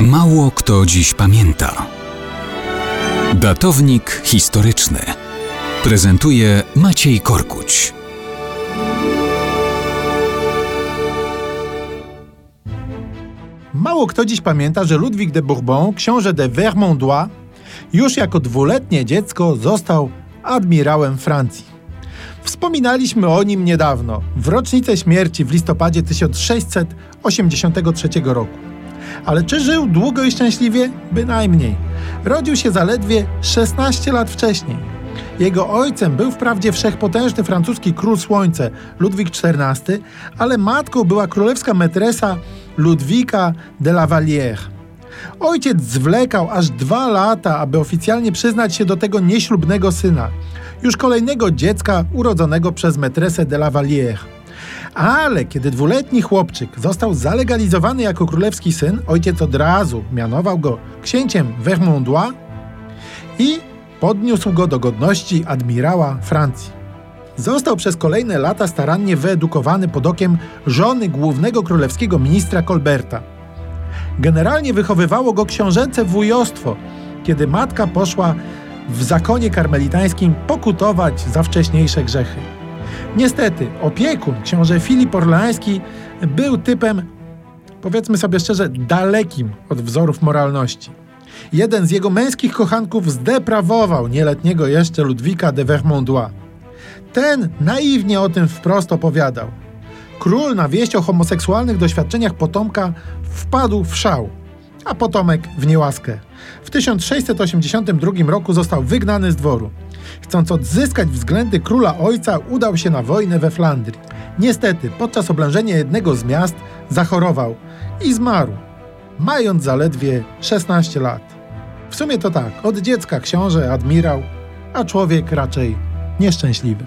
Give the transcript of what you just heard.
Mało kto dziś pamięta. Datownik historyczny prezentuje Maciej Korkuć. Mało kto dziś pamięta, że Ludwik de Bourbon, książę de Vermandois, już jako dwuletnie dziecko został admirałem Francji. Wspominaliśmy o nim niedawno, w rocznicę śmierci w listopadzie 1683 roku. Ale czy żył długo i szczęśliwie? Bynajmniej. Rodził się zaledwie 16 lat wcześniej. Jego ojcem był wprawdzie wszechpotężny francuski król słońce Ludwik XIV, ale matką była królewska metresa Ludwika de la Vallière. Ojciec zwlekał aż dwa lata, aby oficjalnie przyznać się do tego nieślubnego syna, już kolejnego dziecka urodzonego przez metresę de la Vallière. Ale kiedy dwuletni chłopczyk został zalegalizowany jako królewski syn, ojciec od razu mianował go księciem Vermandois i podniósł go do godności admirała Francji. Został przez kolejne lata starannie wyedukowany pod okiem żony głównego królewskiego ministra Colberta. Generalnie wychowywało go książęce wujostwo, kiedy matka poszła w zakonie karmelitańskim pokutować za wcześniejsze grzechy. Niestety, opiekun, książę Filip Orleański, był typem, powiedzmy sobie szczerze, dalekim od wzorów moralności. Jeden z jego męskich kochanków zdeprawował nieletniego jeszcze Ludwika de Vermandois. Ten naiwnie o tym wprost opowiadał. Król na wieść o homoseksualnych doświadczeniach potomka wpadł w szał, a potomek w niełaskę. W 1682 roku został wygnany z dworu. Chcąc odzyskać względy króla ojca, udał się na wojnę we Flandrii. Niestety, podczas oblężenia jednego z miast zachorował i zmarł, mając zaledwie 16 lat. W sumie to tak, od dziecka książę, admirał, a człowiek raczej nieszczęśliwy.